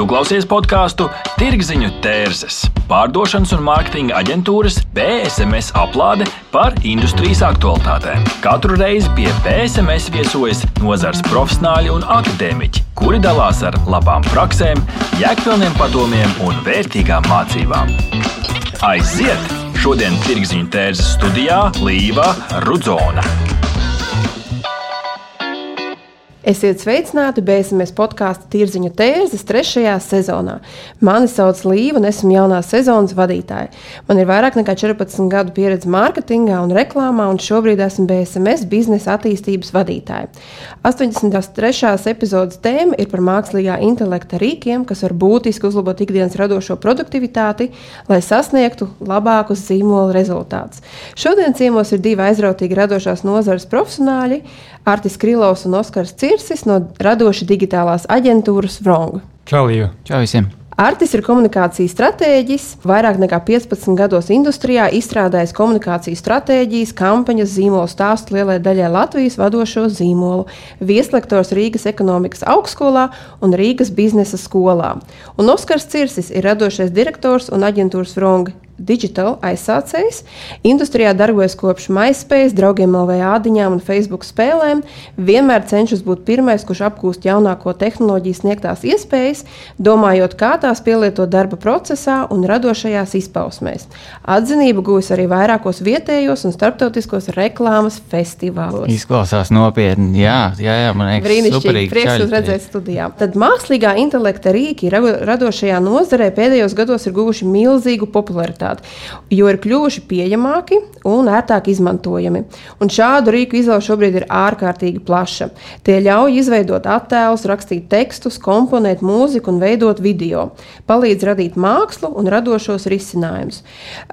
Tu klausies podkāstu Tirziņu tērzes, pārdošanas un mārketinga aģentūras PSMS aplāde par industrijas aktualitātēm. Katru reizi pie PSMS viesojas nozars profesionāļi un akadēmiķi, kuri dalās ar labām praksēm, jēgpilniem padomiem un vērtīgām mācībām. Aiziet! Šodien Tirziņu tērzes studijā Līva Rudzona. Esiet sveicināti BSMS podkāstu Tirziņa tēzes trešajā sezonā. Mani sauc Līva un esmu jaunās sezonas vadītāja. Man ir vairāk nekā 14 gadu pieredze mārketingā un reklāmā, un šobrīd esmu BSMS biznesa attīstības vadītāja. 83. epizodes tēma ir par mākslīgā intelekta rīkiem, kas var būtiski uzlabot ikdienas radošo produktivitāti, lai sasniegtu labākus zīmola rezultātus. Šodien ciemos ir divi aizrautīgi radošās nozares profesionāļi - Artis Krilovs un Oskars. Cirsis no radoša digitālās aģentūras Vrong. Čau, Līva! Čau visiem! Artis ir komunikācijas stratēģis, vairāk nekā 15 gados industrijā izstrādājis komunikācijas stratēģijas, kampaņas, zīmolu stāstu lielai daļai Latvijas vadošo zīmolu, vieslektors Rīgas ekonomikas augstskolā un Rīgas biznesa skolā. Un Oskars Cirsis ir radošais direktors un aģentūras Vrong digital aizsācējs. Industrijā darbojas kopš MySpace, draugiem LV ādiņām un Facebook spēlēm. Vienmēr cenšas būt pirmais, kurš apgūst jaunāko tehnoloģiju sniegtās iespējas, domājot, kā tās pielietot darba procesā un radošajās izpausmēs. Atzinību guvis arī vairākos vietējos un starptautiskos reklāmas festivālos. Izklausās nopietni, jā, jā, jā man liekas, brīnišķīgi. Prieks jūs redzēt studijā. Tad mākslīgā intelekta rīki radošajā nozarē pēdējos gados ir guvuši milzīgu popularitāti kvalitāti, jo ir kļuvuši pieejamāki un ērtāk izmantojami. Un šādu rīku izvēle šobrīd ir ārkārtīgi plaša. Tie ļauj izveidot attēlus, rakstīt tekstus, komponēt mūziku un veidot video. Palīdz radīt mākslu un radošos risinājumus.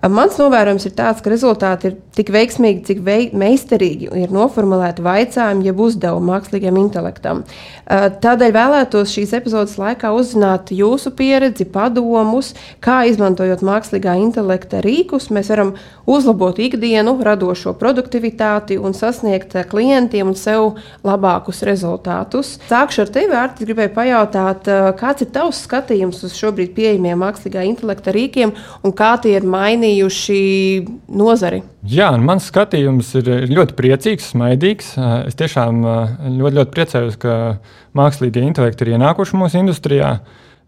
Mans novērojums ir tāds, ka rezultāti ir tik veiksmīgi, cik vei meistarīgi ir noformulēti jautājumi, jeb uzdevumi mākslīgiem intelektam. Tādēļ vēlētos šīs epizodes laikā uzzināt jūsu pieredzi, padomus, kā izmantojot mākslīgā intelekta intelekta rīkus, mēs varam uzlabot ikdienu, radošo produktivitāti un sasniegt eh, klientiem un sev labākus rezultātus. Sākšu ar tevi, Arti, gribēju pajautāt, eh, kāds ir tavs skatījums uz šobrīd pieejamiem mākslīgā intelekta rīkiem un kā tie ir mainījuši nozari? Jā, mans skatījums ir ļoti priecīgs, smaidīgs. Es tiešām ļoti, ļoti priecājos, ka mākslīgie intelekti ir ienākuši mūsu industrijā.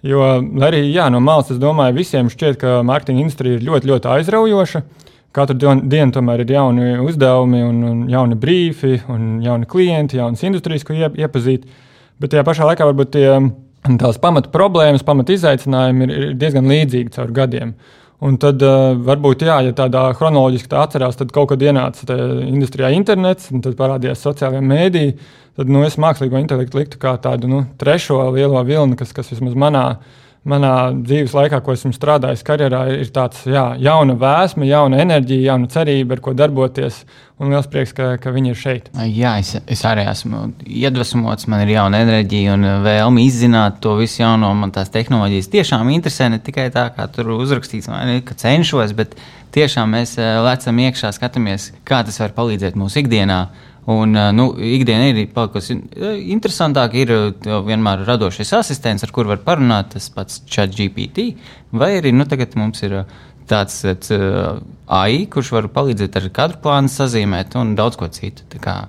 Jo arī jā, no malas es domāju, visiem šķiet, ka mārketinga industrija ir ļoti, ļoti aizraujoša. Katru dienu tomēr ir jauni uzdevumi, un, un jauni brīfi, un jauni klienti, jaunas industrijas, ko iep, iepazīt. Bet tajā pašā laikā varbūt tie, tās pamata problēmas, pamata izaicinājumi ir, ir diezgan līdzīgi caur gadiem. Un tad uh, varbūt, jā, ja tādā chronoloģiski tā atcerās, tad kaut kad ienāca industrijā internets, un tad parādījās sociālajā mēdī. Tad nu, es mākslīgo intelektu liktu kā tādu nu, trešo lielo vilni, kas, kas vismaz manā skatījumā manā dzīves laikā, ko esmu strādājis karjerā, ir tāds jā, jauna vēsma, jauna enerģija, jauna cerība, ar ko darboties. Un liels prieks, ka, ka viņi ir šeit. Jā, es, es arī esmu iedvesmots. Man ir jauna enerģija un vēlme izzināt to visu jauno. Man tās tehnoloģijas tiešām interesē ne tikai tā, kā tur uzrakstīts, ne, ka cenšos, bet tiešām mēs eh, lecam iekšā, skatāmies, kā tas var palīdzēt mūsu ikdienā. Un, nu, ikdiena ir palikusi interesantāka. Ir vienmēr radošais asistents, ar kuru var parunāt, tas pats ChatGPT. Vai arī nu, tagad mums ir tāds, tāds AI, kurš var palīdzēt ar kadru plānu sazīmēt un daudz ko citu. Eh,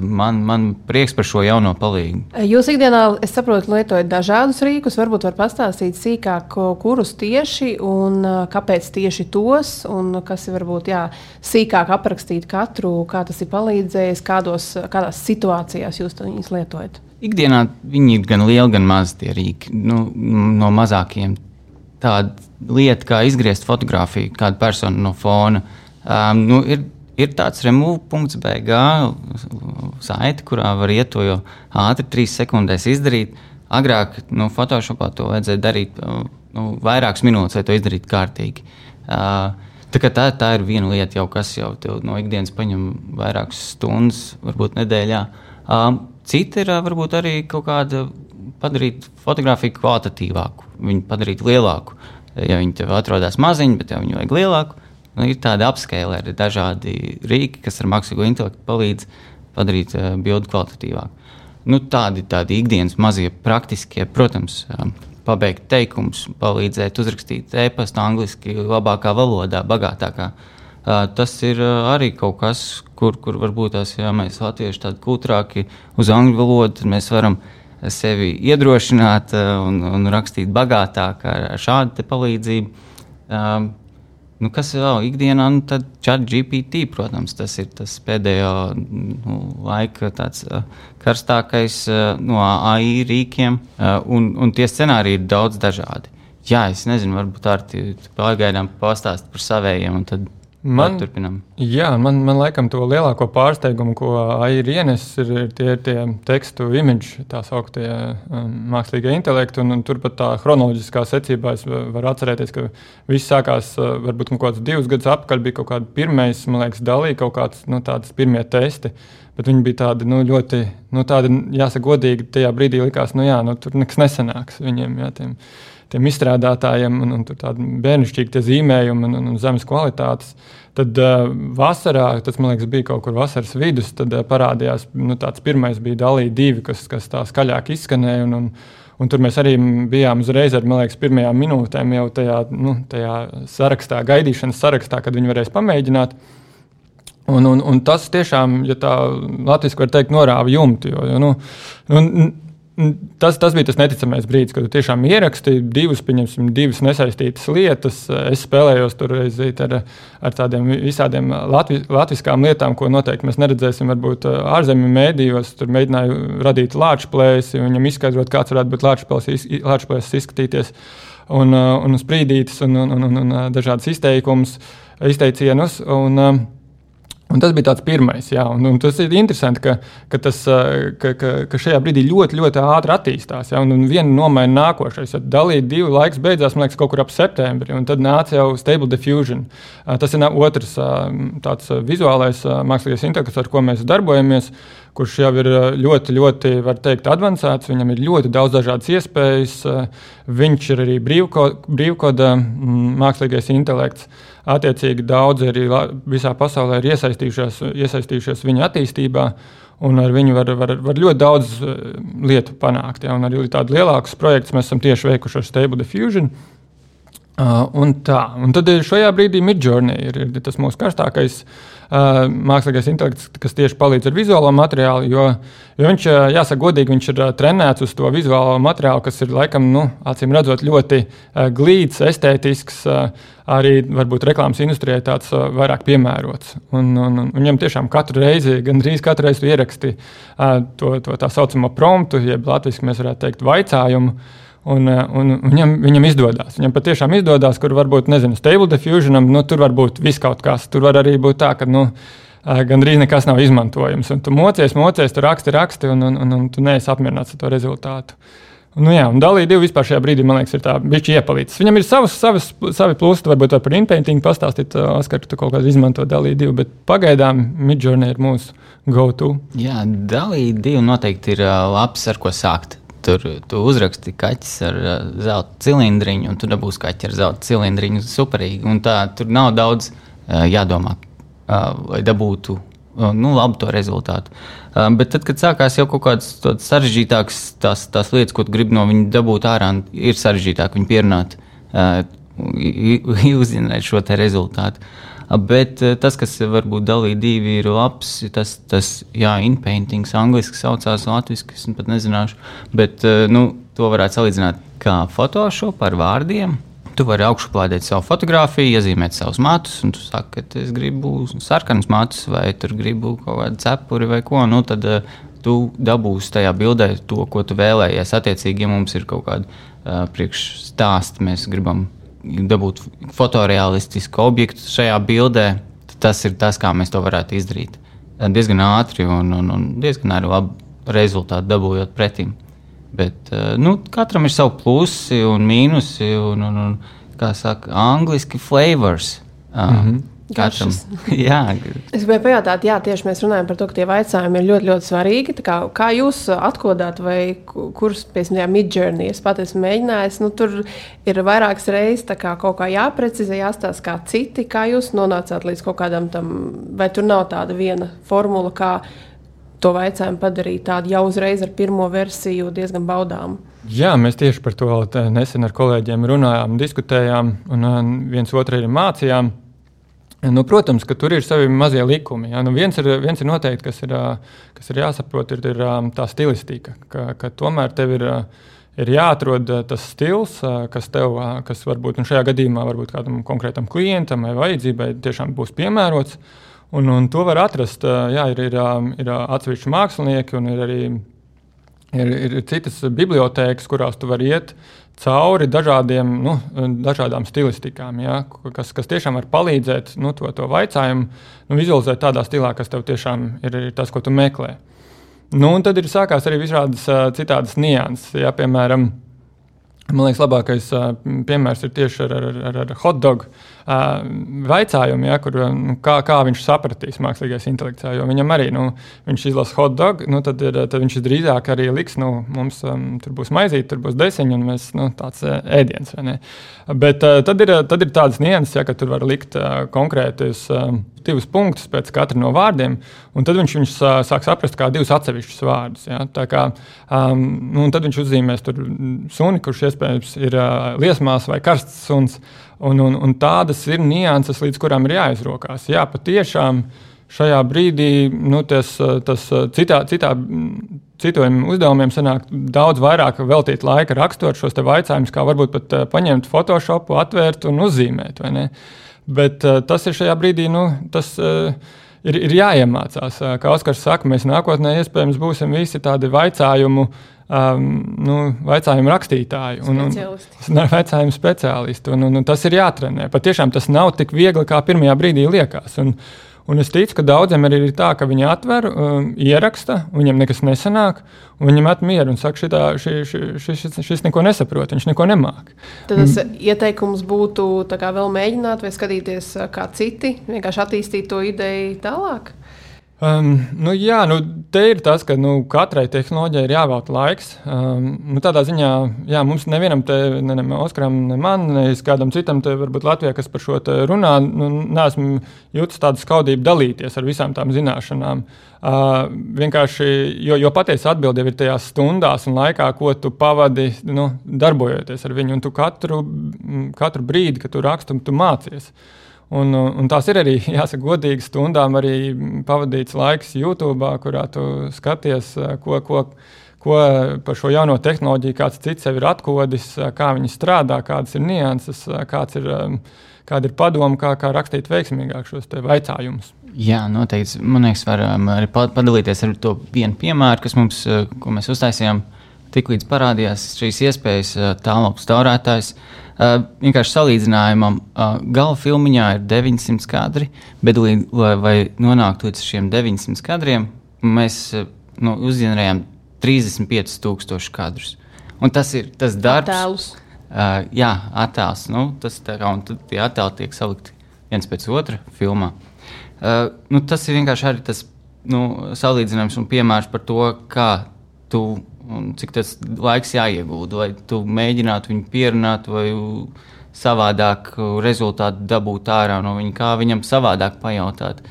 man, man prieks par šo jauno palīdzību. Jūs ikdienā, es saprotu, lietojat dažādus rīkus. Varbūt var pastāstīt sīkāk, kurus tieši un eh, kāpēc tieši tos, un kas ir varbūt jā, sīkāk aprakstīt katru, kā tas ir palīdzējis, kādos, kādās situācijās jūs to lietojat. Ikdienā viņi ir gan lieli, gan mazi tie rīki. Nu, no mazākiem tāda lieta, kā izgriezt fotografiju, kādu personu no fona. Um, nu, ir ir tāds remove.bg saite, kurā var iet to ātri, trīs sekundēs izdarīt. Agrāk nu, Photoshopā to vajadzēja darīt nu, vairākas minūtes, lai to izdarītu kārtīgi. Uh, tā, tā, tā ir viena lieta, jau, kas jau no ikdienas paņem vairākas stundas, varbūt nedēļā. Uh, cita ir varbūt arī kaut kāda padarīt fotografiju kvalitatīvāku, viņu padarīt lielāku. Ja viņi tev atrodas maziņi, bet jau viņu vajag lielāku, Nu, ir tādi apskēli ar dažādi rīki, kas ar mākslīgo intelektu palīdz padarīt uh, bildi kvalitatīvāku. Nu, tādi, tādi ikdienas mazie praktiskie, protams, uh, pabeigt teikumus, palīdzēt uzrakstīt e-pastu angliski, labākā valodā, bagātākā. Uh, tas ir uh, arī kaut kas, kur, kur varbūt tās, ja mēs latvieši tādi kultūrāki uz angļu valodu, tad mēs varam sevi iedrošināt uh, un, un rakstīt bagātāk ar, ar šādu palīdzību. Nu, kas vēl ikdienā, nu, tad chat GPT, protams, tas ir tas pēdējo nu, laika tāds, uh, karstākais uh, no AI rīkiem, uh, un, un tie scenāriji ir daudz dažādi. Jā, es nezinu, varbūt ir pagaidām pastāstīt par savējiem, un tad Man, turpinām. Jā, man, man laikam to lielāko pārsteigumu, ko AI ir ienesis, ir, ir tie, tie tekstu imidži, tā sauktie um, mākslīgie intelekti. Un, un turpat tā chronoloģiskā secībā es varu atcerēties, ka viss sākās uh, varbūt kaut kādus divus gadus atpakaļ. Bija kaut kāda pirmais, man liekas, dalīja kaut kāds nu, tāds pirmie testi. Bet viņi bija tādi nu, ļoti, nu, tādi, jāsaka, godīgi. Tajā brīdī likās, nu, jā, nu, tur nekas nesanāks viņiem. Jā, tiem, tiem izstrādātājiem, un, un tādi bērnišķīgi zīmējumi un, un, un zemes kvalitātes. Tad uh, vasarā, tas man liekas, bija kaut kur vasaras vidus, tad uh, parādījās nu, tāds pirmais bija dalīja divi, kas, kas tā skaļāk izskanēja. Un, un, un tur mēs arī bijām uzreiz ar, liekas, pirmajām minūtēm jau tajā, nu, tajā sarakstā, gaidīšanas sarakstā, kad viņi varēs pamēģināt. Un, un, un tas tiešām, ja tā latviešu var teikt, norāva jumtu. Jo, jo, nu, nu, Tas, tas bija tas neticamais brīdis, kad tiešām ierakstīja divas, divas nesaistītas lietas. Es spēlējos tur ar, ar tādiem visādiem latvi, latviskām lietām, ko noteikti mēs neredzēsim varbūt ārzemju mēdījos. Tur mēģināju radīt lāčplēsi, viņam izskaidrot, kāds varētu būt lāčplēsis izskatīties, un, un sprīdītas un, un, un, un dažādas izteikumus, izteicienus. Un, Un tas bija tāds pirmais, jā, un, un tas ir interesanti, ka, ka, tas, ka, ka, ka šajā brīdī ļoti, ļoti ātri attīstās. Jā, un, un viena nomaina nākošais. Dalīt divu laikus beidzās, man liekas, kaut kur ap septembri, un tad nāca jau Stable Diffusion. Tas ir otrs tāds vizuālais mākslīgais intelekts, ar ko mēs darbojamies kurš jau ir ļoti, ļoti, var teikt, avansēts. Viņam ir ļoti daudz dažādas iespējas. Viņš ir arī brīvkoda mākslīgais intelekts. Attiecīgi daudzi arī visā pasaulē ir iesaistījušies, iesaistījušies viņa attīstībā. Un ar viņu var, var, var ļoti daudz lietu panākt. Ja? Un arī tādus lielākus projektus mēs esam tieši veikuši ar Stable Diffusion. Uh, un tā, un tad šajā brīdī Midjourney ir, ir tas mūsu karstākais uh, mākslīgais intelekts, kas tieši palīdz ar vizuālo materiālu. Jo, jo viņš, uh, jāsaka, godīgi, viņš ir uh, trenēts uz to vizuālo materiālu, kas ir laikam, nu, acīm redzot, ļoti uh, glīts, estētisks. Uh, arī varbūt reklāmas industrijai tāds uh, vairāk piemērots. Un, un, un viņam tiešām katru reizi, gandrīz katru reizi ieraksti uh, to, to tā saucamo promptu, jeb latviešu mēs varētu teikt, vaicājumu. Un, eh, un viņam, viņam izdodas. Viņam patiešām izdodas, kur varbūt, nezinu, stable diffusionam, nu, tur var būt viss kaut kas. Tur var arī būt tā, ka nu, eh, gandrīz nekas nav izmantojams. Un tu mocies, mocies, tu raksti, raksti, un, un, un, un tu neesi apmierināts ar to rezultātu. Nu, jā, un dalīja divi vispār šajā brīdī, man liekas, ir tā bijusi iepalīdzis. Viņam ir savas, savas, savi plusi, varbūt par inpainting pastāstīt, eh, Oskar, tu kaut kādā izmanto dalīja divi, bet pagaidām Midjourney ir mūsu go-to. Jā, dalīja divi noteikti ir labs, ar ko sākt. Tur tu uzraksti kaķis ar uh, zelta cilindriņu, un tu dabūsi kaķi ar zelta cilindriņu. Superīgi. Un tā, tur nav daudz uh, jādomā, uh, lai dabūtu nu, labu to rezultātu. Bet tad, kad sākās jau kaut kādas sarežģītākas tās, tās lietas, ko gribi no viņa dabūt ārā, ir sarežģītāk viņu pierunāt, uzzināt šo rezultātu. Bet eh, tas, kas varbūt dalīja divi, ir labs. Tas, tas jā, inpaintings, angļuiski saucās, latviešu, es pat nezināšu. Bet eh, nu, to varētu salīdzināt kā Photoshop ar vārdiem. Tu vari augšuplādēt savu fotografiju, iezīmēt savus matus, un tu saki, ka es gribu sarkanus matus, vai tur gribu kaut kādu cepuri vai ko. Nu, tad uh, tu dabūsi tajā bildē to, ko tu vēlējies. Attiecīgi, ja mums ir kaut kāda uh, priekšstāsta, mēs gribam dabūt fotorealistisku objektu šajā bildē, tas ir tas, kā mēs to varētu izdarīt. Diezgan ātri un, un, un diezgan arī labi rezultāti dabūjot pretim. Bet eh, nu, katram ir savi plusi un mīnusi, un, un, un kā saka, angļuiski flavors. Mm -hmm. Katram. jā. Es gribēju pajautāt, jā, tieši mēs runājam par to, ka tie jautājumi ir ļoti, ļoti svarīgi. Kā, kā jūs atklājāt, vai kurus tam midjourney es pat esmu mēģinājis? Nu, tur ir vairākas reizes kā kaut kā jāprecizē, jāstāsta kā citi, kā jūs nonācāt līdz kaut kādam tam, vai tur nav tāda viena formula, kā to jautājumu padarīt tādu jau uzreiz ar pirmo versiju diezgan baudāmu. Jā, mēs tieši par to nesen ar kolēģiem runājām, diskutējām un viens otru arī mācījām. Nu, protams, ka tur ir savi mazie likumi. Ja? Nu, viens, ir, viens ir noteikti, kas ir, kas ir jāsaprot, ir, ir tā stilistika. Ka, ka tomēr tev ir, ir jāatrod tas stils, kas tev, kas varbūt nu, šajā gadījumā varbūt kādam konkrētam klientam vai vajadzībai tiešām būs piemērots. Un, un to var atrast. Jā, ir, ir, ir atsevišķi mākslinieki un ir arī ir, ir citas bibliotēkas, kurās tu vari iet cauri dažādiem, nu, dažādām stilistikām, ja, kas, kas tiešām var palīdzēt nu, to, to vaicājumu nu, vizualizēt tādā stilā, kas tev tiešām ir, ir tas, ko tu meklē. Nu, un tad ir sākās arī visādas uh, citādas nianses. Ja, piemēram, man liekas, labākais uh, piemērs ir tieši ar, ar, ar, ar hotdogu vaicājumu, ja, kur, nu, kā, kā viņš sapratīs mākslīgais intelekts. Jo viņam arī nu, viņš izlasa hot dog, nu, tad, ir, tad viņš drīzāk arī liks, nu, mums um, tur būs maizīte, tur būs desiņa un mēs, nu, tāds ēdiens. Bet uh, tad, ir, tad ir tādas nianses, ja, ka tur var likt uh, konkrētus. Uh, divus punktus pēc katra no vārdiem, un tad viņš viņus sāk saprast kā divus atsevišķus vārdus. Ja? Tā kā, um, nu, tad viņš uzzīmēs suni, kurš iespējams ir uh, liesmās vai karsts suns. Un, un, un tādas ir nianses, līdz kurām ir jāizrokās. Jā, patiešām šajā brīdī nu, tas, tas citā, citā, citiem uzdevumiem sanāk daudz vairāk veltīt laika rakstot šos jautājumus, kā varbūt pat uh, paņemt Photoshop, atvērt un uzzīmēt. Bet uh, tas ir šajā brīdī. Nu, tas, uh, ir, ir jāiemācās. Kā Oskars saka, mēs nākotnē iespējams būsim visi tādi jautājumu um, nu, vecājumu rakstītāju un, un vecājumu speciālistu. Un, un, un tas ir jātrenē. Patiešām tas nav tik viegli, kā pirmajā brīdī liekas. Un, Un es ticu, ka daudziem arī ir tā, ka viņi atver, um, ieraksta, viņam nekas nesanāk, un viņam atmiera un saka, šitā, ši, ši, ši, šis, šis neko nesaprot, viņš neko nemāk. Tad tas mm. ieteikums būtu vēl mēģināt vai skatīties, kā citi vienkārši attīstīt to ideju tālāk. Um, nu, jā, nu, te ir tas, ka nu, katrai tehnoloģijai ir jāvelta laiks. Um, nu, tādā ziņā, jā, mums nevienam, te, ne, ne Oskaram, ne man, ne kādam citam, te, varbūt Latvijā, kas par šo runā, nu, neesmu jūtis tādu skaudību dalīties ar visām tām zināšanām. Uh, vienkārši, jo, jo patiesa atbilde ir tajās stundās un laikā, ko tu pavadi nu, darbojoties ar viņu, un tu katru, katru brīdi, kad tu raksti, tu mācies. Uh, Un, un tās ir arī, jāsaka, godīgi stundām arī pavadīts laiks YouTube, kurā tu skaties, ko, ko, ko par šo jauno tehnoloģiju kāds cits sev ir atkodis, kā viņi strādā, kādas ir nianses, kāds ir, kāda ir padoma, kā, kā rakstīt veiksmīgāk šos jautājumus. Jā, noteikti. Man liekas, varam arī padalīties ar to vienu piemēru, kas mums, ko mēs uztaisījām, tiklīdz parādījās šīs iespējas tālākas taurētājs. Uh, Uh, vienkārši salīdzinājumam, uh, gala filmiņā ir 900 kadri, bet, lai, nonāktu līdz šiem 900 kadriem, mēs nu, uzģenerējām 35,000 kadrus. Un tas ir tas darbs, attēlus. Uh, jā, attēls. Nu, tas tā kā tie attēli tiek salikti viens pēc otra filmā. Uh, nu, tas ir vienkārši arī tas nu, salīdzinājums un piemērs par to, kā tu un cik tas laiks jāiegūda, lai tu mēģinātu viņu pierunāt vai savādāk rezultātu dabūt ārā no viņa, kā viņam savādāk pajautāt.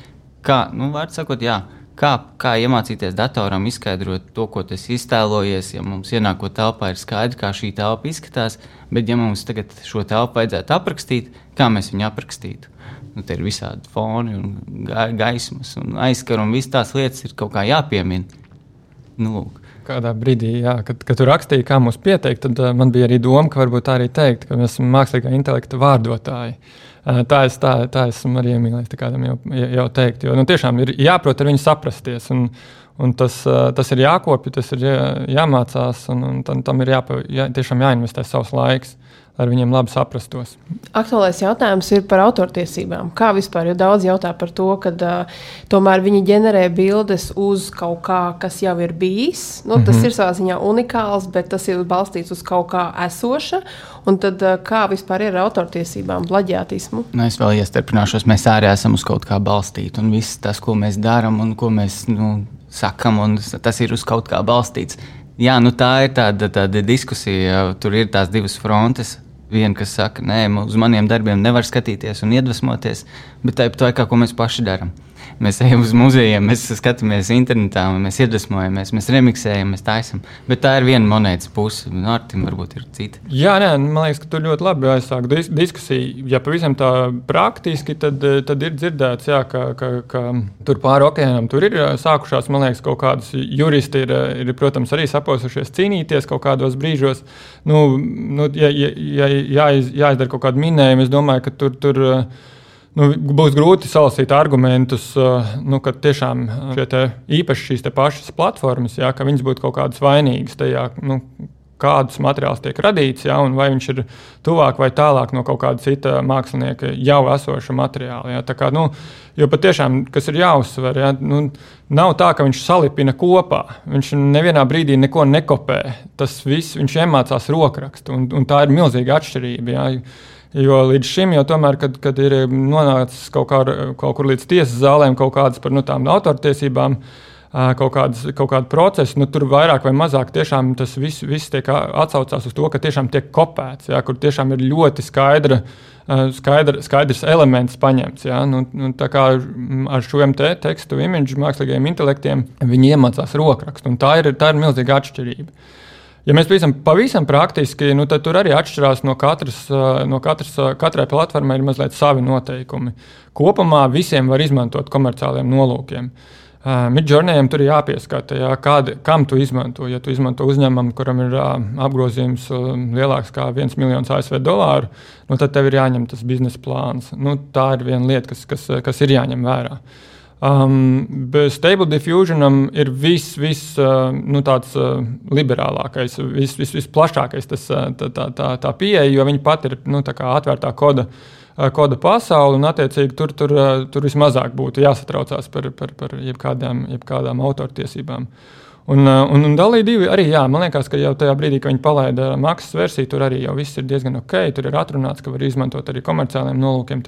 Kā, nu, sakot, jā, kā, kā iemācīties datoram izskaidrot to, ko tas iztēlojies, ja mums ienākot telpā ir skaidrs, kā šī telpa izskatās, bet ja mums tagad šo telpu vajadzētu aprakstīt, kā mēs viņu aprakstītu? Nu, Tur ir visādi foni, un gaismas un aizskari, un visas tās lietas ir kaut kā jāpiemina. Nu, lūk kādā brīdī, jā, kad, kad tu rakstīji, kā mums pieteikt, tad uh, man bija arī doma, ka varbūt tā arī teikt, ka mēs esam mākslīgā intelekta vārdotāji. Uh, tā es, tā, tā esmu arī iemīlējis kādam jau, jau teikt. Jo nu, tiešām ir jāprot ar viņu saprasties. Un, un tas, uh, tas ir jākopja, tas ir jā, jāmācās, un, un tam, tam ir jāpa, jā, tiešām jāinvestē savs laiks ar viņiem labi saprastos. Aktuālais jautājums ir par autortiesībām. Kā vispār, jo daudz jautā par to, ka uh, tomēr viņi ģenerē bildes uz kaut kā, kas jau ir bijis. Nu, tas mm -hmm. ir savā ziņā unikāls, bet tas ir balstīts uz kaut kā esoša. Un tad uh, kā vispār ir ar autortiesībām, plaģiātismu? Nu, es vēl iestarpināšos, mēs arī esam uz kaut kā balstīti. Un viss tas, ko mēs darām un ko mēs nu, sakam, tas ir uz kaut kā balstīts. Jā, nu tā ir tāda, tāda diskusija. Tur ir tās divas frontes viena, kas saka, nē, uz maniem darbiem nevar skatīties un iedvesmoties, bet tāpat laikā, ko mēs paši darām. Mēs ejam uz muzejiem, mēs skatāmies internetā, mēs iedvesmojamies, mēs remiksējam, mēs taisam. Bet tā ir viena monētas puse, un ar tiem varbūt ir cita. Jā, nē, man liekas, ka tu ļoti labi aizsāki dis diskusiju. Ja pavisam tā praktiski, tad, tad ir dzirdēts, jā, ka, ka, ka tur pāri okeānam tur ir sākušās, man liekas, kaut kādas juristi ir, ir protams, arī saposušies cīnīties kaut kādos brīžos. Nu, nu, ja, ja, ja, jāiz, jāizdara kaut kāda minējuma, es domāju, ka tur. tur nu, būs grūti salasīt argumentus, uh, nu, ka tiešām te, īpaši šīs pašas platformas, jā, ka viņas būtu kaut kādas vainīgas tajā. Nu, Kādus materiālus tiek radīts, ja, un vai viņš ir tuvāk vai tālāk no kaut kāda cita mākslinieka jau esoša materiāla. Ja. Tā kā, nu, jo patiešām, kas ir jāuzsver, ja, nu, nav tā, ka viņš salipina kopā. Viņš nevienā brīdī neko nekopē. Tas viss viņš iemācās rokrakstu, un, un tā ir milzīga atšķirība. Ja. Jo līdz šim, jau tomēr, kad, kad ir nonācis kaut, kā, kaut kur līdz tiesas zālēm, kaut kādas par nu, tām autortiesībām, kaut, kādas, kaut kāda procesa, nu, tur vairāk vai mazāk tas viss, viss tiek atsaucās uz to, ka tiešām tiek kopēts, jā, kur tiešām ir ļoti skaidra. Skaidr, skaidrs elements paņemts. Ja? Nu, nu, tā kā ar šiem te tekstu, imidžu, mākslīgiem intelektiem viņi iemācās rokrakstu. Tā ir, tā ir milzīga atšķirība. Ja mēs pavisam, pavisam praktiski, nu, tad tur arī atšķirās no katras, no katras, katrai platformai ir mazliet savi noteikumi. Kopumā visiem var izmantot komerciāliem nolūkiem. Uh, Midjourneyam tur ir jāpieskata, jā, kādi, kam tu izmanto. Ja tu izmanto uzņēmumu, kuram ir uh, apgrozījums uh, lielāks kā 1 miljons ASV dolāru, nu, tad tev ir jāņem tas biznesa plāns. Nu, tā ir viena lieta, kas, kas, kas ir jāņem vērā. Uh, Um, Stable Diffusionam ir viss, vis, uh, nu, tāds uh, liberālākais, viss, vis, visplašākais tas, uh, tā, tā, tā, tā pieeja, jo viņi pat ir nu, atvērtā koda. Uh, koda pasauli, un attiecīgi tur, tur, uh, tur vismazāk būtu jāsatraucās par, par, par jebkādām, jebkādām autortiesībām. Uh, Un, uh, un, un Dalī divi arī, jā, man liekas, ka jau tajā brīdī, kad viņi palaida maksas versiju, tur arī jau viss ir diezgan ok. Tur ir atrunāts, ka var izmantot arī komerciāliem nolūkiem.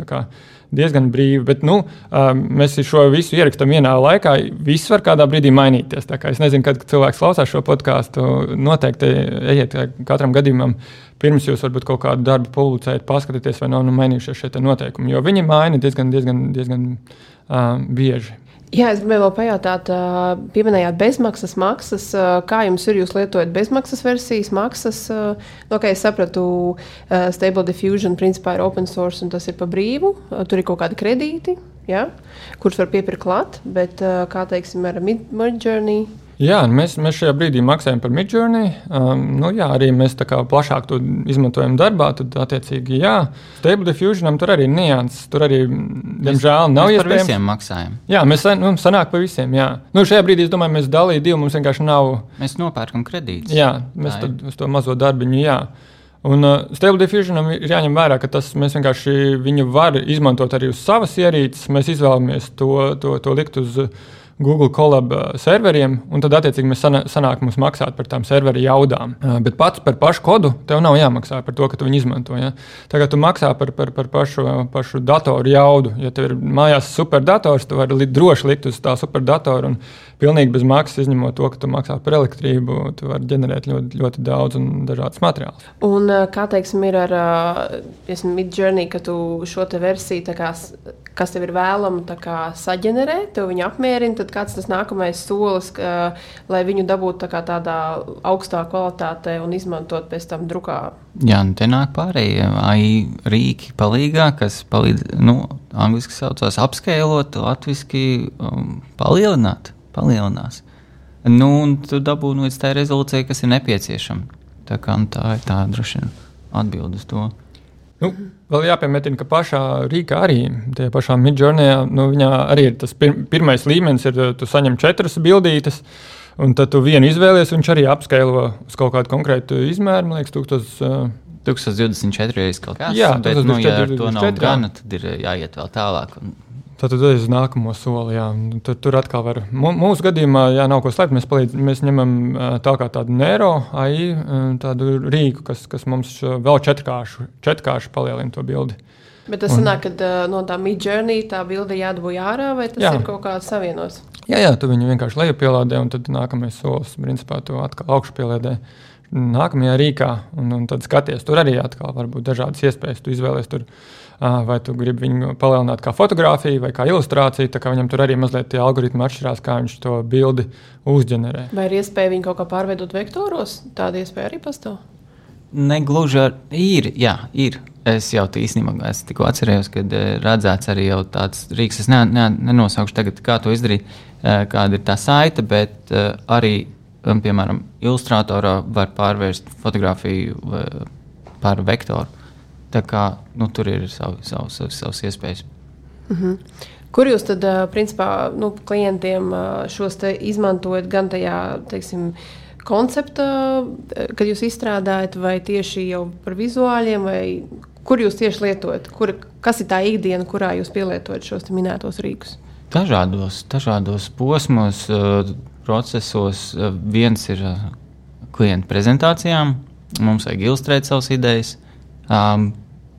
Diezgan brīvi, bet nu, uh, mēs šo visu ierakstām vienā laikā. Viss var kādā brīdī mainīties. Es nezinu, kad cilvēks klausās šo podkāstu. Noteikti ejiet katram gadījumam, pirms jūs varbūt kaut kādu darbu publicējat, paskatieties, vai nav nu, mainījušies šie noteikumi. Jo viņi maina diezgan, diezgan, diezgan uh, bieži. Jā, es gribēju vēl pajautāt, pieminējāt bezmaksas maksas. Kā jums ir? Jūs lietojat bezmaksas versijas, maksas? No kā es sapratu, Stable Diffusion principā ir open source un tas ir pa brīvu. Tur ir kaut kādi kredīti, ja? kurus var piepirkt klāt, bet kā teiksim ar Midjourney? Jā, mēs, mēs šajā brīdī maksājam par midjourney. Um, nu, jā, arī mēs tā kā plašāk to izmantojam darbā, tad attiecīgi jā. Stable diffusionam tur arī nianses. Tur arī, diemžēl, nav iespējams. Mēs visiem maksājam. Jā, mēs nu, sanāk par visiem. Jā. Nu, šajā brīdī es domāju, mēs dalījām divu, mums vienkārši nav. Mēs nopērkam kredītus. Jā, mēs tad uz to mazo darbiņu, jā. Un uh, Stable Diffusionam ir jāņem vērā, ka tas mēs vienkārši viņu var izmantot arī uz savas ierīces. Mēs izvēlamies to, to, to likt uz. Uh, Google Colab uh, serveriem, un tad, attiecīgi, mēs sanākam mums maksāt par tām serveru jaudām. Uh, bet pats par pašu kodu tev nav jāmaksā par to, ka tu viņu izmanto. Ja? Tagad tu maksā par, par, par pašu, pašu datoru jaudu. Ja tev ir mājās superdators, tu vari li droši likt uz tā superdatoru un pilnīgi bez maksas, izņemot to, ka tu maksā par elektrību, tu vari ģenerēt ļoti, ļoti daudz un dažādas materiālus. Un uh, kā teiksim, ir ar Midjourney, ka tu šo versiju, kas tev ir vēlama, saģenerēt, tev viņu apmierina tad kāds tas nākamais solis, ka, lai viņu dabūtu tā tādā augstā kvalitātē un izmantot pēc tam drukā? Jā, nu te nāk pārējie AI rīki palīgā, kas palīdz, nu, angliski saucās apskēlot, latviski um, palielināt, palielinās. Nu, un tu dabū nu, līdz tā rezolūcija, kas ir nepieciešama. Tā, kā, nu, tā ir tā droši vien atbild uz to. Nu, vēl jāpiemetina, ka pašā Rīgā arī tajā pašā Midjourney nu, arī ir tas pir pirmais līmenis, ir tu saņem četras bildītes. Un tad tu vienu izvēlies, viņš arī apskailo uz kaut kādu konkrētu izmēru. Man liekas, 1000, 1024 reizes kaut kas tāds. Jā, bet, nu, ja ar to nav gana, tad ir jāiet vēl tālāk. Un Tad uz nākamo soli. Jā. Tur, tur atkal var. Mūsu gadījumā, ja nav ko slēpt, mēs, palīdz, mēs ņemam tā kā tādu neiro AI, tādu rīku, kas, kas mums vēl četrkāršu, četrkāršu palielina to bildi. Bet tas sanāk, ka no tā midjourney tā bilde jādabūj ārā, vai tas jā. ir kaut kāds savienos? Jā, jā, tu viņu vienkārši lejupielādē, un tad nākamais solis, principā, tu atkal augšupielādē nākamajā rīkā, un, un tad skaties, tur arī atkal var būt dažādas iespējas. Tu izvēlēsies tur, vai tu gribi viņu palielināt kā fotografiju vai kā ilustrāciju. Kā viņam tur arī mazliet tie algoritmi atšķirās, kā viņš to bildi uzģenerē. Vai ir iespēja viņu kaut kā pārveidot vektoros? Tāda iespēja arī pastāv. Negluži ar ir, jā, ir. Es jau īstenībā tikko atcerējos, kad redzēts arī tāds rīks. Es ne, ne, nenosaukšu tagad, kā to izdarīt, kāda ir tā saite, bet arī Un, piemēram, ilustratorā var pārvērst fotografiju par vektoru. Tā kā nu, tur ir savi, savi, savi, savas iespējas. Mm -hmm. Kur jūs tad, principā, nu, klientiem šos izmantojat gan tajā, teiksim, koncepta, kad jūs izstrādājat, vai tieši jau par vizuāļiem, vai kur jūs tieši lietojat? Kur, kas ir tā ikdiena, kurā jūs pielietojat šos minētos rīkus? Dažādos, dažādos posmos procesos. Viens ir klienta prezentācijām, mums vajag ilustrēt savas idejas. Um,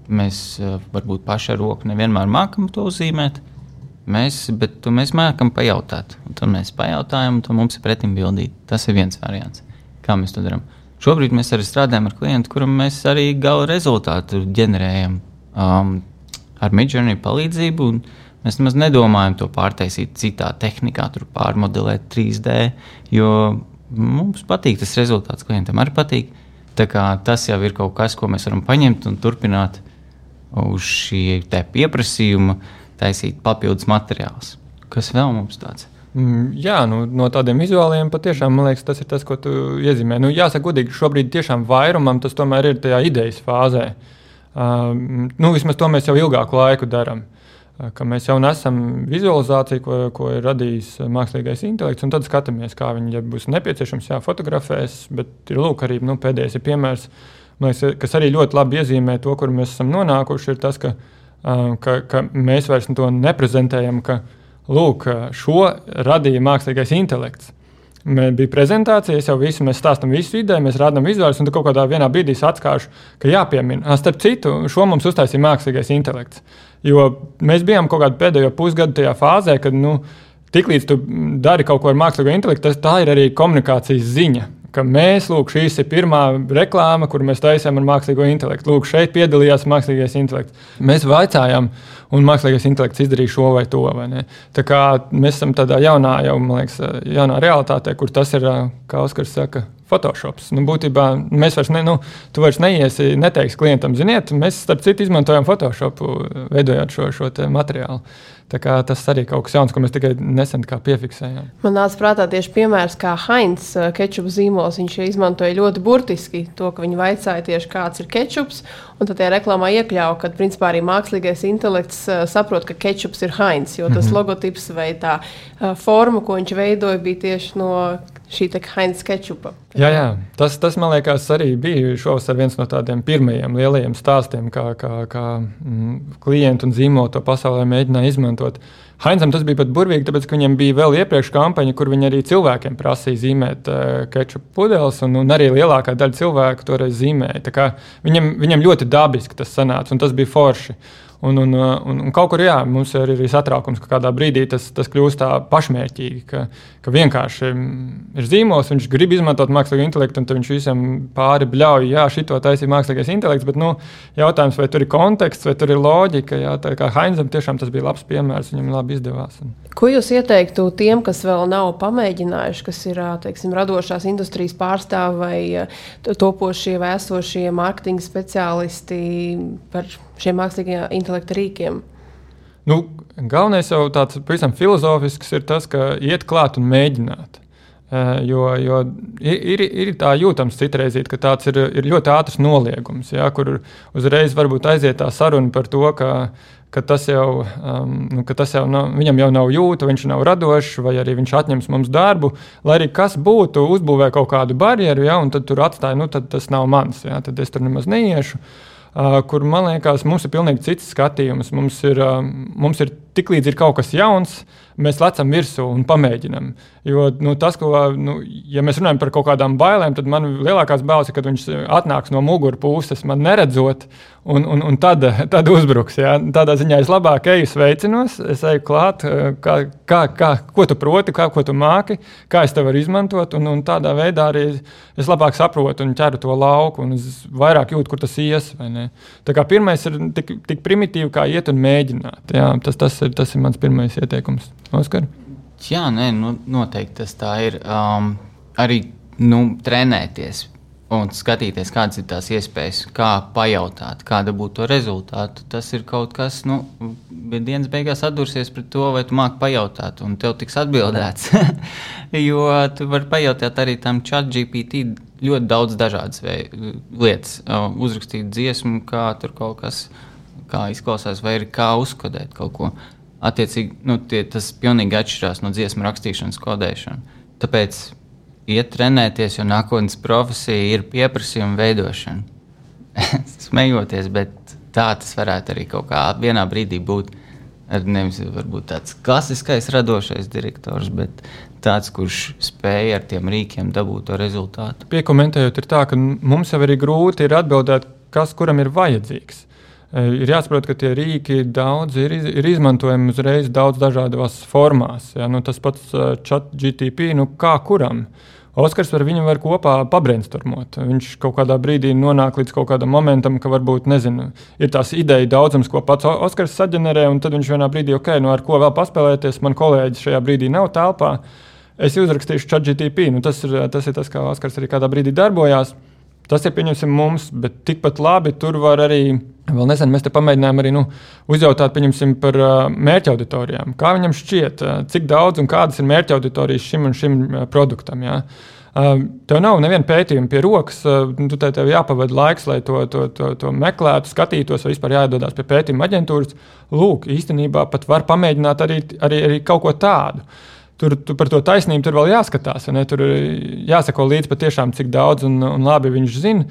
mēs uh, varbūt paši ar roku nevienmēr mākam to uzzīmēt, mēs, bet mēs mākam pajautāt. Tad mēs pajautājam, un tad mums ir pretim bildīt. Tas ir viens variants, kā mēs to darām. Šobrīd mēs arī strādājam ar klientu, kuram mēs arī gala rezultātu ģenerējam um, ar Midjourney palīdzību. Uh, Mēs nemaz nedomājam to pārtaisīt citā tehnikā, tur pārmodelēt 3D, jo mums patīk tas rezultāts, klientam arī patīk. Tas jau ir kaut kas, ko mēs varam paņemt un turpināt uz šī pieprasījuma, taisīt papildus materiālus. Kas vēl mums tāds? Mm, jā, nu, no tādiem vizuāliem patiešām man liekas, tas ir tas, ko tu iezīmē. Nu, jāsaka, godīgi, šobrīd tiešām vairumam tas tomēr ir tajā idejas fāzē. Uh, nu, vismaz to mēs jau ilgāku laiku darām. Uh, ka mēs jau nesam vizualizāciju, ko, ko ir radījis mākslīgais intelekts, un tad skatāmies, kā viņi ja būs nepieciešams, jāfotografēs. Bet ir lūk, arī nu, pēdējais ir piemērs, liekas, kas arī ļoti labi iezīmē to, kur mēs esam nonākuši. Ir tas, ka, ka, ka mēs vairs to neprezentējam, ka lūk, šo radīja mākslīgais intelekts. Bija prezentācija, jau visu, mēs stāstām visu ideju, mēs rādām vizuālus, un tad kaut kādā brīdī atklāšu, ka jāpiemina. Starp citu, šo mums uztaisīja mākslīgais intelekts. Jo mēs bijām kaut kādā pēdējo pusgadu tajā fāzē, kad nu, tiklīdz tu dari kaut ko ar mākslīgo intelektu, tas tā ir arī komunikācijas ziņa ka mēs, lūk, šīs ir pirmā reklāma, kur mēs taisām ar mākslīgo intelektu. Lūk, šeit piedalījās mākslīgais intelekts. Mēs vaicājām, un mākslīgais intelekts izdarīja šo vai to. Vai Tā kā mēs esam tādā jaunā, jau, liekas, jaunā realitātē, kur tas ir, kā Oskars saka, Photoshops. Nu, būtībā mēs vairs, ne, nu, vairs neiesi, neteiksi klientam, ziniet, mēs starp citu izmantojam Photoshop, veidojot šo, šo materiālu. Tas arī kaut kas jauns, ko mēs tikai nesen piefiksējām. Man nāca prātā tieši piemērs, kā Heinz kečupa zīmols. Viņš izmantoja ļoti burtiski to, ka viņi vaicāja tieši kāds ir kečups. Un tad tajā reklāmā iekļāva, ka principā arī mākslīgais intelekts saprot, ka kečups ir Heinz. Jo tas mm -hmm. logotips vai tā forma, ko viņš veidoja, bija tieši no šī Heinz kečupa. Jā, jā. Tas, tas, man liekas, arī bija šovasar viens no tādiem pirmajiem lielajiem stāstiem, kā, kā, kā mm, klienti un zīmoli to pasaulē mēģināja izmantot. Heinzam tas bija pat burvīgi, tāpēc, ka viņam bija vēl iepriekš kampaņa, kur viņi arī cilvēkiem prasīja zīmēt uh, kečupu pudeles, un, un arī lielākā daļa cilvēku toreiz zīmēja. Viņam, viņam ļoti dabiski tas sanāca, un tas bija forši. Uh, Un, un, un, un kaut kur jā, mums ir arī satraukums, ka kādā brīdī tas, tas kļūst tā pašmērķīgi, ka, ka vienkārši ir zīmols, viņš grib izmantot mākslīgo intelektu, un viņš visam pāri bļauj, jā, šito taisīja mākslīgais intelekts. Bet nu, jautājums, vai tur ir konteksts, vai tur ir loģika. Jā, tā kā Heinzam tiešām tas bija labs piemērs, viņam labi izdevās. Un... Ko jūs ieteiktu tiem, kas vēl nav pamēģinājuši, kas ir teiksim, radošās industrijas pārstāvji vai topošie vai esošie mārketinga speciālisti par šiem mākslīgajiem intelekta rīkiem? Nu, galvenais jau tāds pavisam filozofisks ir tas, ka iet klāt un mēģināt. Jo, jo ir, ir tā jūtams citreiz, ka tāds ir, ir ļoti ātrs noliegums, ja, kur uzreiz varbūt aiziet tā saruna par to, ka ka tas jau, um, ka tas jau nav, viņam jau nav jūta, viņš nav radošs, vai arī viņš atņems mums darbu. Lai arī kas būtu, uzbūvē kaut kādu barjeru, ja, un tad tur atstāja, nu, tad tas nav mans, ja, tad es tur nemaz neiešu. Uh, kur man liekas, mums ir pilnīgi cits skatījums. Mums ir, uh, mums ir tiklīdz ir kaut kas jauns, mēs lecam virsū un pamēģinām. Jo nu, tas, ko, nu, ja mēs runājam par kaut kādām bailēm, tad man lielākās bailes ir, kad viņš atnāks no muguras puses, man neredzot, un, un, un tad, tad uzbruks. Ja? Tādā ziņā es labāk eju sveicinos, es eju klāt, kā, kā, kā, ko tu proti, kā, ko tu māki, kā es tev varu izmantot, un, un tādā veidā arī es labāk saprotu un ķeru to lauku, un es vairāk jūtu, kur tas ies. Pirmais ir tik, tik primitīvi, kā iet un mēģināt. Jā, tas, tas, ir, tas ir mans pirmais ieteikums. Oskar? Jā, nē, nu, noteikti tas tā ir. Um, arī nu, trenēties un skatīties, kādas ir tās iespējas, kā pajautāt, kāda būtu to rezultātu. Tas ir kaut kas, nu, dienas beigās atdursies pret to, vai tu māki pajautāt, un tev tiks atbildēts. jo tu vari pajautāt arī tam chat GPT ļoti daudz dažādas lietas, uzrakstīt dziesmu, kā tur kaut kas kā izklausās, vai arī kā uzkodēt kaut ko. Attiecīgi, nu, tie, tas pilnīgi atšķirās no dziesmu rakstīšanas, kodēšanas. Tāpēc iet trenēties, jo nākotnes profesija ir pieprasījuma veidošana. Smejoties, bet tā tas varētu arī kaut kā vienā brīdī būt. Nevis varbūt tāds klasiskais radošais direktors, bet tāds, kurš spēja ar tiem rīkiem dabūt to rezultātu. Piekomentējot, ir tā, ka mums jau ir grūti ir atbildēt, kas kuram ir vajadzīgs. Ir jāsaprot, ka tie rīki daudz ir, ir izmantojami uzreiz daudz dažādos formās. Ja? Nu, tas pats chat GTP, nu, kā kuram. Oskars ar viņu var kopā pabrainstormot. Viņš kaut kādā brīdī nonāk līdz kaut kādam momentam, ka varbūt nezinu, ir tās ideja daudzums, ko pats Oskars saģenerē, un tad viņš vienā brīdī, ok, nu ar ko vēl paspēlēties, man kolēģis šajā brīdī nav telpā. Es uzrakstīšu chat GTP. Nu, tas, ir, tas ir tas, kā Oskars arī kādā brīdī darbojās. Tas ir pieņemsim mums, bet tikpat labi tur var arī. Vēl nesen mēs te pamēģinājām arī nu, uzjautāt par uh, mērķa auditorijām. Kā viņam šķiet, uh, cik daudz un kādas ir mērķa auditorijas šim un šim uh, produktam? Jā? Uh, tev nav neviena pētījuma pie rokas, uh, tu te, tev jāpavada laiks, lai to, to, to, to meklētu, skatītos, vai vispār jādodas pie pētījuma aģentūras. Lūk, īstenībā pat var pamēģināt arī, arī, arī kaut ko tādu. Tur, tur par to taisnību tur vēl jāskatās. Tur jāsako līdzi patiešām, cik daudz un, un labi viņš zina.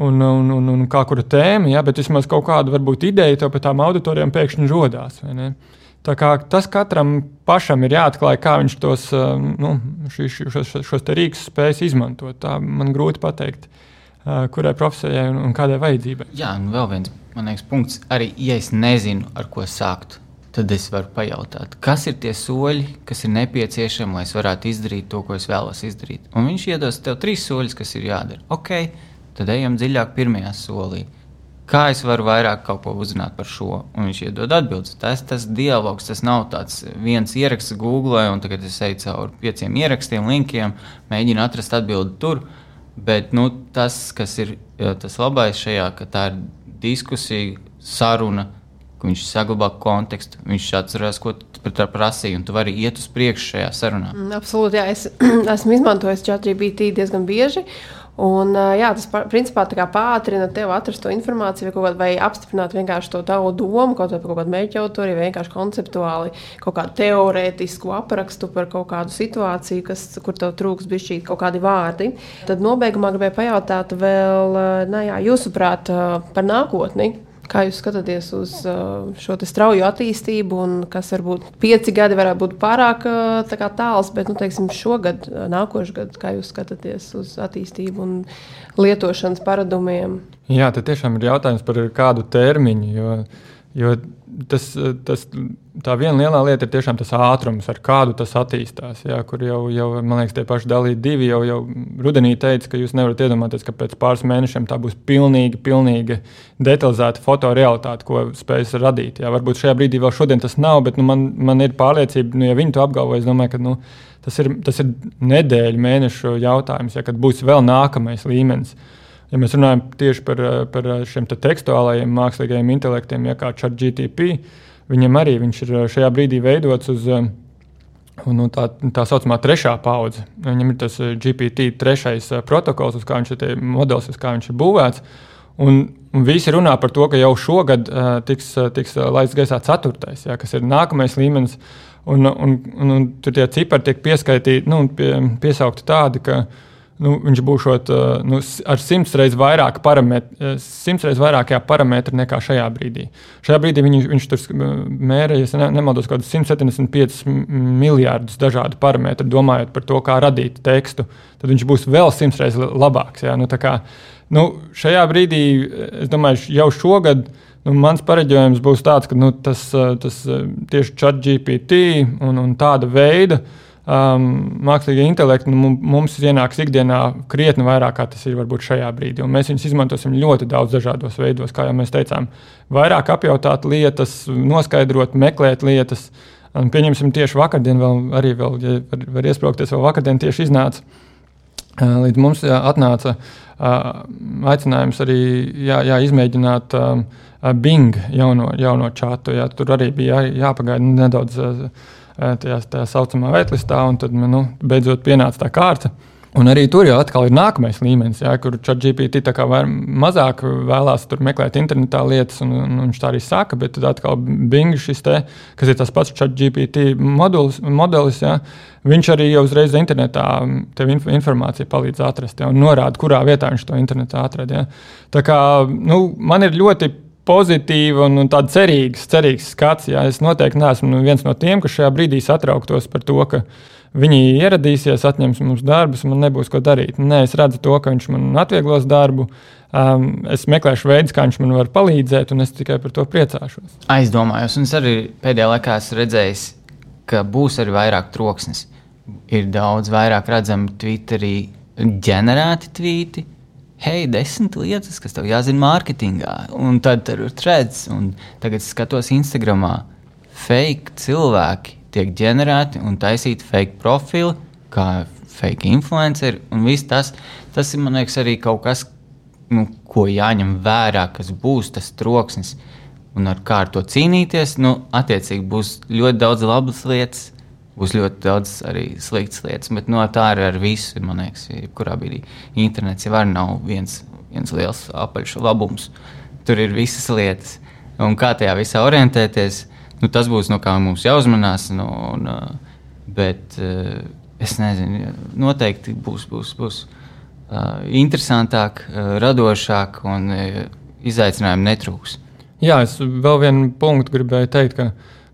Un, un, un, un kā kura tēma, ja, bet vismaz kaut kāda varbūt ideja to par tām auditorijām pēkšņi radās. Tas katram pašam ir jāatklāj, kā viņš tos nu, šī, šos, šos rīkus spēs izmantot. Tā man grūti pateikt, kurai profesijai un, un kādai vajadzībai. Jā, un vēl viens liekas, punkts. Arī ja es nezinu, ar ko sākt, tad es varu pajautāt, kas ir tie soļi, kas ir nepieciešami, lai es varētu izdarīt to, ko es vēlos izdarīt. Un viņš iedos tev trīs soļus, kas ir jādara. Ok, tad ejam dziļāk pirmajā solī. Kā es varu vairāk kaut ko uzzināt par šo? Un viņš iedod atbildes. Tas tas dialogs, tas nav tāds viens ieraksts Google, un tagad es eju cauri pieciem ierakstiem, linkiem, mēģinu atrast atbildi tur. Bet nu, tas, kas ir tas labais šajā, ka tā ir diskusija, saruna, ka viņš saglabā kontekstu, viņš atcerās, ko tu prasīji, un tu vari iet uz priekšu šajā sarunā. Mm, absolūti, jā, es esmu izmantojis ChatGPT diezgan bieži. Un, jā, tas principā pātrina tev atrast to informāciju, vai, vai apstiprināt vienkārši to tavu domu, kaut vai par kaut kādu mērķa autori, vai vienkārši konceptuāli kaut kādu teorētisku aprakstu par kaut kādu situāciju, kas, kur tev trūks bišķīt kaut kādi vārdi. Tad nobeigumā gribēju pajautāt vēl, nā, jā, jūsuprāt, par nākotni. Kā jūs skatāties uz uh, šo strauju attīstību, un kas varbūt pieci gadi varētu būt pārāk uh, tā tāls, bet nu, teiksim, šogad, uh, nākošais gads, kā jūs skatāties uz attīstību un lietošanas paradumiem? Jā, tas tiešām ir jautājums par kādu termiņu. Jo, jo tas, tas, tā viena lielā lieta ir tiešām tas ātrums, ar kādu tas attīstās. Jā, kur jau, jau, man liekas, tie paši dalīti divi jau, jau rudenī teica, ka jūs nevarat iedomāties, ka pēc pāris mēnešiem tā būs pilnīgi, pilnīgi detalizēta fotorealitāte, ko spējas radīt. Jā, varbūt šajā brīdī vēl šodien tas nav, bet nu, man, man ir pārliecība, nu, ja viņi to apgalvo, es domāju, ka nu, tas, ir, tas ir nedēļu, mēnešu jautājums, ja, kad būs vēl nākamais līmenis. Ja mēs runājam tieši par, par šiem te tekstuālajiem mākslīgajiem intelektiem, ja kā ChatGTP, viņam arī viņš ir šajā brīdī veidots uz nu, tā, tā saucamā trešā paudze. Viņam ir tas GPT trešais protokols, uz kā viņš ir modelis, uz kā viņš ir būvēts. Un, un visi runā par to, ka jau šogad uh, tiks, tiks laists gaisā ceturtais, ja, kas ir nākamais līmenis. Un, un, un, un tur tie cipari tiek pieskaitīti, nu, pie, piesaukti tādi, ka uh, nu, viņš būs nu, ar simts reizes vairāk parametru, simts reizes vairākajā parametrā nekā šajā brīdī. Šajā brīdī viņš, viņš tur mērīja, ja ne, nemaldos, kaut kādus 175 miljardus dažādu parametru, domājot par to, kā radīt tekstu. Tad viņš būs vēl simts reizes labāks. Ja? Nu, kā, nu, šajā brīdī, es domāju, jau šogad. Nu, mans pareģojums būs tāds, ka nu, tas, tas tieši ChatGPT un, un tāda veida uh, um, mākslīgā intelekta nu, mums ienāks ikdienā krietni vairāk, kā tas ir varbūt šajā brīdī. Un mēs viņus izmantosim ļoti daudz dažādos veidos, kā jau mēs teicām. Vairāk apjautāt lietas, noskaidrot, meklēt lietas. Un pieņemsim, tieši vakardien, vēl, arī vēl, ja var, var iesprāgties, vēl vakardien tieši iznāca. Uh, līdz mums jā, atnāca uh, aicinājums arī jā, jā, izmēģināt uh, Bing jauno, jauno čatu. Jā, tur arī bija jā, jāpagaida nedaudz. Tajā tā saucamā veiklistā, un tad nu, beidzot pienāca tā kārta. Un arī tur jau atkal ir nākamais līmenis, jā, kur ChatGPT mazāk vēlās meklēt internetā lietas, un, un viņš tā arī saka, bet tad atkal Bing te, kas ir tas pats ChatGPT modulis, modelis, jā, viņš arī uzreiz internetā tev inf informāciju palīdz atrast, jā, un norāda, kurā vietā viņš to internetā atrada. Jā. Tā kā nu, man ir ļoti pozitīva un, un tāda cerīga, cerīgs skats. Jā. Es noteikti neesmu viens no tiem, kas šajā brīdī satrauktos par to, ka viņi ieradīsies, atņems mums darbus, man nebūs ko darīt. Nē, es redzu to, ka viņš man atvieglos darbu. Um, es meklēšu veidus, kā viņš man var palīdzēt, un es tikai par to priecāšos. Aizdomājos, un es arī pēdējā laikā esmu redzējis, ka būs arī vairāk troksnis. Ir daudz vairāk redzami Twitterī ģenerēti tvīti, hei, desmit lietas, kas tev jāzina mārketingā. Un tad tur ir trends, un tagad skatos Instagramā. Fake cilvēki tiek ģenerēti un taisīti fake profili, kā fake influenceri. Un viss tas, tas ir, man liekas, arī kaut kas, nu, ko jāņem vērā, kas būs tas troksnis. Un ar kā ar to cīnīties, nu, attiecīgi būs ļoti daudz labas lietas, būs ļoti daudz arī sliktas lietas. Bet no, tā ir ar visu. Man liekas, kurā brīdī internets jau nav viens, viens liels apaļš labums. Tur ir visas lietas. Un kā tajā visā orientēties, nu, tas būs no kā mums jāuzmanās. Nu, un, bet es nezinu, noteikti būs, būs, būs interesantāk, radošāk un izaicinājumu netrūks. Jā, es vēl vienu punktu gribēju teikt, ka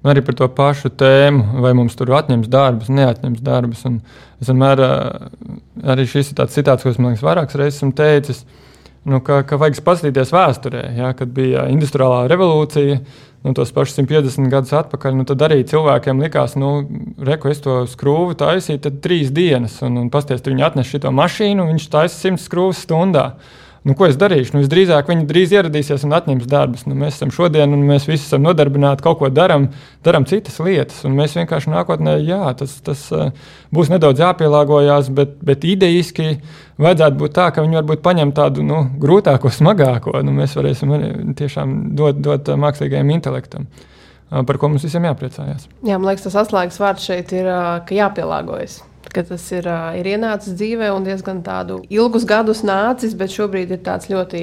Un arī par to pašu tēmu, vai mums tur atņems darbus, neatņems darbus. Un es vienmēr, arī šis ir tāds citāts, ko es liekas, vairākas reizes esmu teicis, nu, ka, ka vajag paskatīties vēsturē, ja, kad bija industriālā revolūcija. Nu, tos pašus 150 gadus atpakaļ, nu, tad arī cilvēkiem likās, nu, reku, es to skrūvu taisīju, tad trīs dienas, un, un pasties, viņi atnes šo mašīnu, viņš taisa 100 skrūves stundā. Nu, ko es darīšu? Nu, visdrīzāk viņi drīz ieradīsies un atņems darbus. Nu, mēs esam šodien, un mēs visi esam nodarbināti, kaut ko darām, darām citas lietas. Mēs vienkārši nākotnē, jā, tas, tas uh, būs nedaudz jāpielāgojas, bet, bet idejiski vajadzētu būt tā, ka viņi varbūt paņem tādu nu, grūtāko, smagāko. Nu, mēs varēsim tiešām dot, dot uh, mākslīgajam intelektam. Uh, par ko mums visiem jāpriecājas. Jā, man liekas, tas atslēgas vārds šeit ir, ka jāpielāgojas ka tas ir, ir ienācis dzīvē un diezgan tādu ilgus gadus nācis, bet šobrīd ir tāds ļoti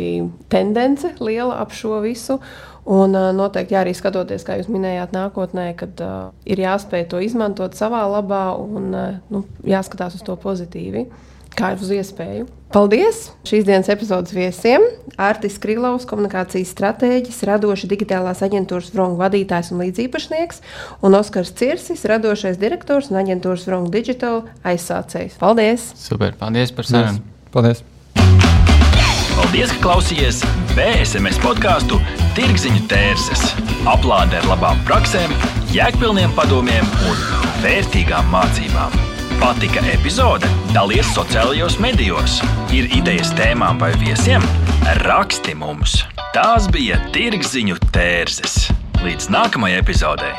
tendence liela ap šo visu. Un noteikti jā, arī skatoties, kā jūs minējāt, nākotnē, kad uh, ir jāspēj to izmantot savā labā un uh, nu, jāskatās uz to pozitīvi kā uz iespēju. Paldies šīs dienas epizodes viesiem. Artis Krilovs, komunikācijas stratēģis, radoši digitālās aģentūras Vrongu vadītājs un līdziepašnieks, un Oskars Cirsis, radošais direktors un aģentūras Vrongu Digital aizsācējs. Paldies! Super, paldies par sarunu! Paldies! Paldies, ka klausījāties BSMS podkāstu Tirziņu tērses. Aplāde ar labām praktiskām, jēgpilniem padomiem un vērtīgām mācībām. Patika epizode? Dalies sociālajos medijos. Ir idejas tēmām vai viesiem? Raksti mums! Tās bija tirgziņu tērzes. Līdz nākamajai epizodei!